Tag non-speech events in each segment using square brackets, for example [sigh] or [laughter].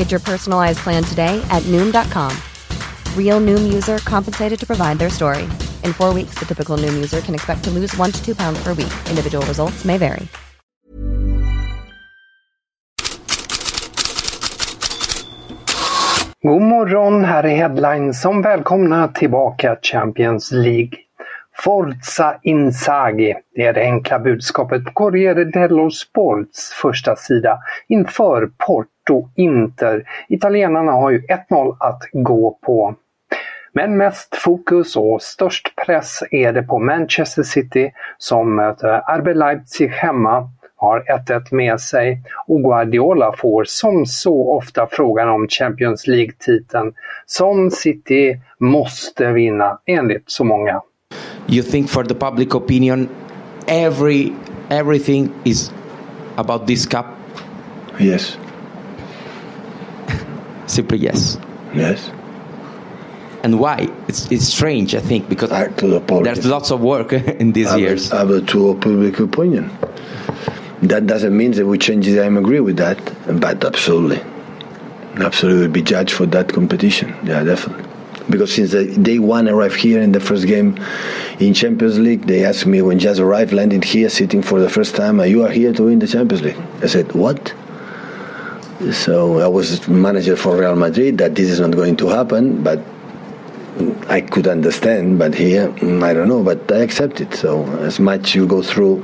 Get your personalized plan today at Noom.com. Real Noom user compensated to provide their story. In four weeks, the typical Noom user can expect to lose one to two pounds per week. Individual results may vary. God morgon, här är Headline som välkomna tillbaka Champions League. Forza Inzaghi, det är det enkla budskapet på Corriere dello Sports första sida inför Porto Inter. Italienarna har ju 1-0 att gå på. Men mest fokus och störst press är det på Manchester City som möter RB Leipzig hemma har 1-1 med sig och Guardiola får som så ofta frågan om Champions League-titeln som City måste vinna enligt så många. You think for the public opinion every everything is about this cup Yes. [laughs] simply yes Yes. and why it's, it's strange i think because I the there's lots of work [laughs] in these I have, years have a to public opinion. That doesn't mean that we change it. I agree with that, but absolutely, absolutely be judged for that competition. Yeah, definitely. Because since the day one arrived here in the first game in Champions League, they asked me when Jazz arrived, landed here, sitting for the first time, "You are here to win the Champions League." I said, "What?" So I was manager for Real Madrid. That this is not going to happen, but I could understand. But here, mm, I don't know. But I accept it. So as much you go through,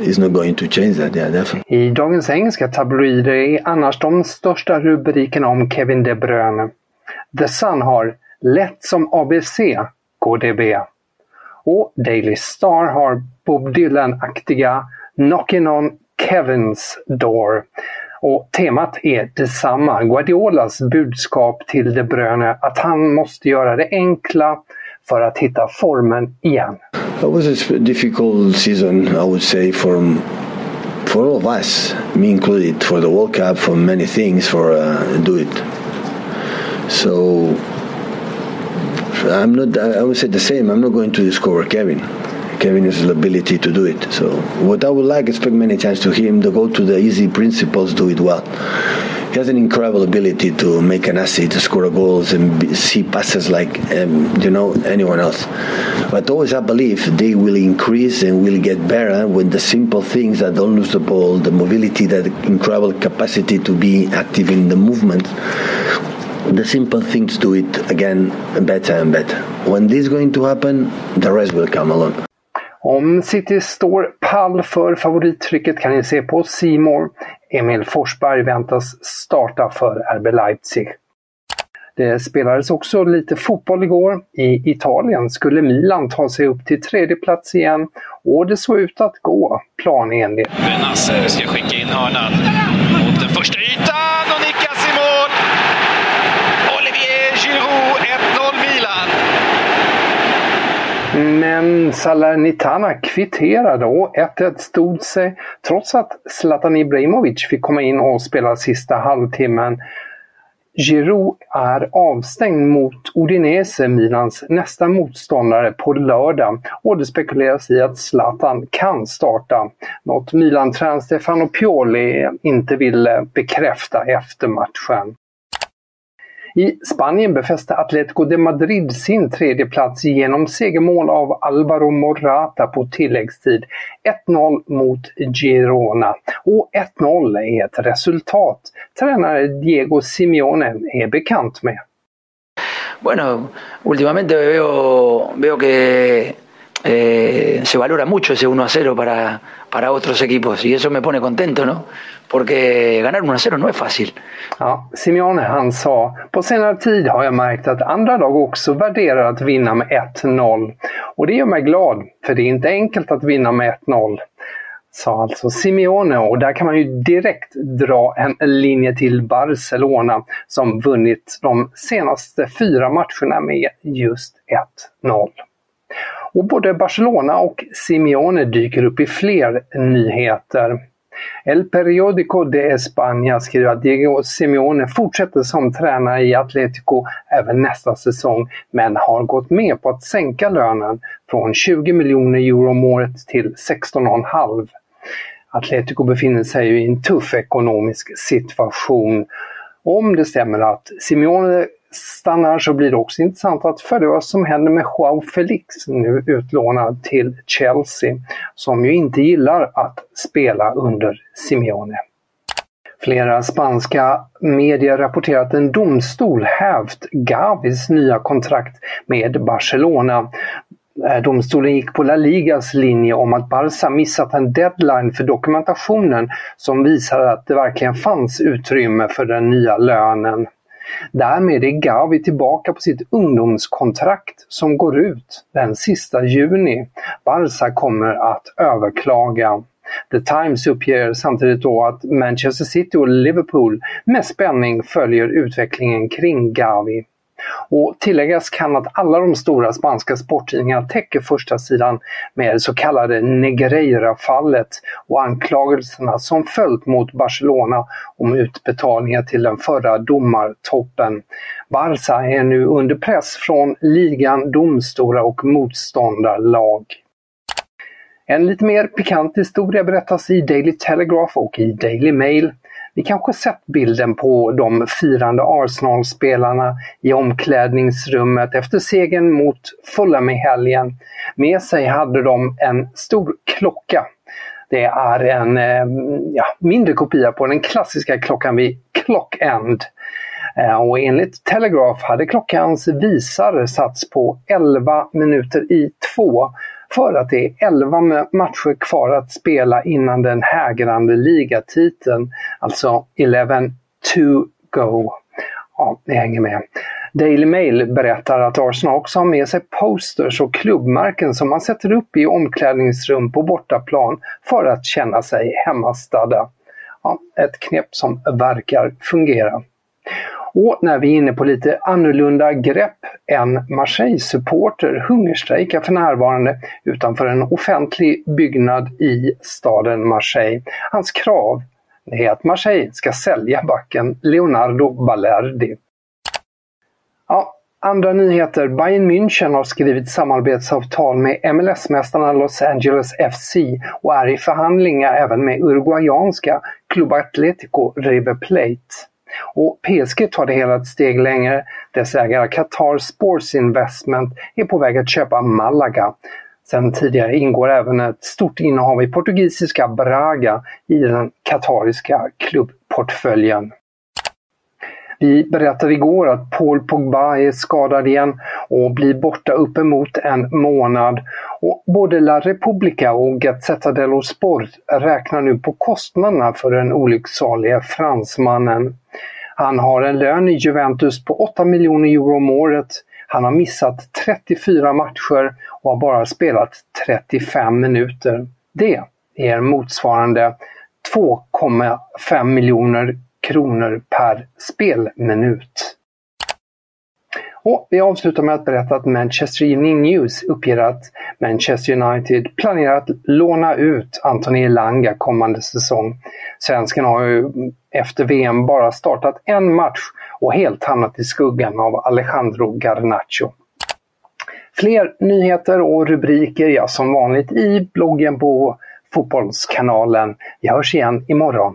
is not going to change that. Yeah, definitely. I dagens engelska tabloider är annars de största rubrikerna om Kevin De Bruyne. The Sun har “Lätt som ABC, KDB” och Daily Star har Bob Dylan-aktiga “Knocking on Kevins door” och temat är detsamma. Guardiolas budskap till De Bruyne att han måste göra det enkla för att hitta formen igen. It was a svår difficult season, I would say, for for all of us, me included, for the World Cup, for many things, for uh, do it. So I'm not. I would say the same. I'm not going to discover Kevin. Kevin has the ability to do it. So what I would like, expect many times to him to go to the easy principles, do it well. He has an incredible ability to make an assist, to score goals, and see passes like um, you know anyone else. But always I believe they will increase and will get better when the simple things that don't lose the ball, the mobility, that incredible capacity to be active in the movement. The simple things do it again better and better. When this is going to happen, the rest will come along. Om City står pall för favorittrycket kan ni se på Simor. Emil Forsberg väntas starta för RB Leipzig. Det spelades också lite fotboll igår. I Italien skulle Milan ta sig upp till tredje plats igen och det såg ut att gå planenligt. Benasser ska skicka in hörnan mot den första ytan och nickas i mål. Olivier Giroud, 1-0 Milan. Men Salernitana kvitterade och 1-1 stod sig trots att Zlatan Ibrahimovic fick komma in och spela sista halvtimmen. Giroud är avstängd mot Udinese, Milans nästa motståndare, på lördag och det spekuleras i att Zlatan kan starta. Något Milan-tränaren Stefano Pioli inte ville bekräfta efter matchen. I Spanien befäste Atletico de Madrid sin tredje plats genom segermål av Alvaro Morata på tilläggstid. 1-0 mot Girona. Och 1-0 är ett resultat tränare Diego Simeone är bekant med. Bueno, últimamente veo, veo que eh, se valora mucho ese 1 a 0 para, para otros equipos y eso me pone contento, ¿no? Porque ganar 1 a 0 no es fácil. Ja, Simeone han sa, på senare tid har jag märkt att andra lag också värderar att vinna med 1-0. Och det gör mig glad, för det är inte enkelt att vinna med 1-0 sa alltså Simeone och där kan man ju direkt dra en linje till Barcelona som vunnit de senaste fyra matcherna med just 1-0. Och både Barcelona och Simeone dyker upp i fler nyheter. El Periódico de España skriver att Diego Simeone fortsätter som tränare i Atletico även nästa säsong, men har gått med på att sänka lönen från 20 miljoner euro om året till 16,5. Atletico befinner sig i en tuff ekonomisk situation. Om det stämmer att Simeone stannar så blir det också intressant att följa vad som händer med Joao Felix, nu utlånad till Chelsea, som ju inte gillar att spela under Simeone. Flera spanska medier rapporterar att en domstol hävt Gavis nya kontrakt med Barcelona. Eh, domstolen gick på La Ligas linje om att Barca missat en deadline för dokumentationen som visade att det verkligen fanns utrymme för den nya lönen. Därmed är Gavi tillbaka på sitt ungdomskontrakt som går ut den sista juni. Barca kommer att överklaga. The Times uppger samtidigt då att Manchester City och Liverpool med spänning följer utvecklingen kring Gavi. Och tilläggas kan att alla de stora spanska sporttidningarna täcker första sidan med det så kallade Negreira-fallet och anklagelserna som följt mot Barcelona om utbetalningar till den förra domartoppen. Barca är nu under press från ligan, domstolar och motståndarlag. En lite mer pikant historia berättas i Daily Telegraph och i Daily Mail. Ni kanske sett bilden på de firande Arsenal-spelarna i omklädningsrummet efter segern mot Fulham i helgen. Med sig hade de en stor klocka. Det är en eh, ja, mindre kopia på den klassiska klockan vid Clock End. Eh, och enligt Telegraph hade klockans visare satts på 11 minuter i två för att det är 11 matcher kvar att spela innan den hägrande ligatiteln, alltså 11 to go. Ja, ni hänger med. Daily Mail berättar att Arsenal också har med sig posters och klubbmärken som man sätter upp i omklädningsrum på bortaplan för att känna sig hemmastadda. Ja, ett knep som verkar fungera. Och när vi är inne på lite annorlunda grepp, en Marseille-supporter hungerstrejkar för närvarande utanför en offentlig byggnad i staden Marseille. Hans krav är att Marseille ska sälja backen Leonardo Balerdi. Ja, andra nyheter. Bayern München har skrivit samarbetsavtal med MLS-mästarna Los Angeles FC och är i förhandlingar även med uruguayanska Club Atlético River Plate. Och PSG tar det hela ett steg längre. Dess ägare Qatar Sports Investment är på väg att köpa Malaga. Sen tidigare ingår även ett stort innehav i portugisiska Braga i den katariska klubbportföljen. Vi berättade igår att Paul Pogba är skadad igen och blir borta uppemot en månad. Och både La Repubblica och Gazzetta dello Sport räknar nu på kostnaderna för den olycksalige fransmannen. Han har en lön i Juventus på 8 miljoner euro om året. Han har missat 34 matcher och har bara spelat 35 minuter. Det är motsvarande 2,5 miljoner kronor per spelminut. Och vi avslutar med att berätta att Manchester Evening News uppger att Manchester United planerar att låna ut Anthony Elanga kommande säsong. Svensken har ju efter VM bara startat en match och helt hamnat i skuggan av Alejandro Garnacho. Fler nyheter och rubriker, ja som vanligt i bloggen på Fotbollskanalen. Vi hörs igen imorgon.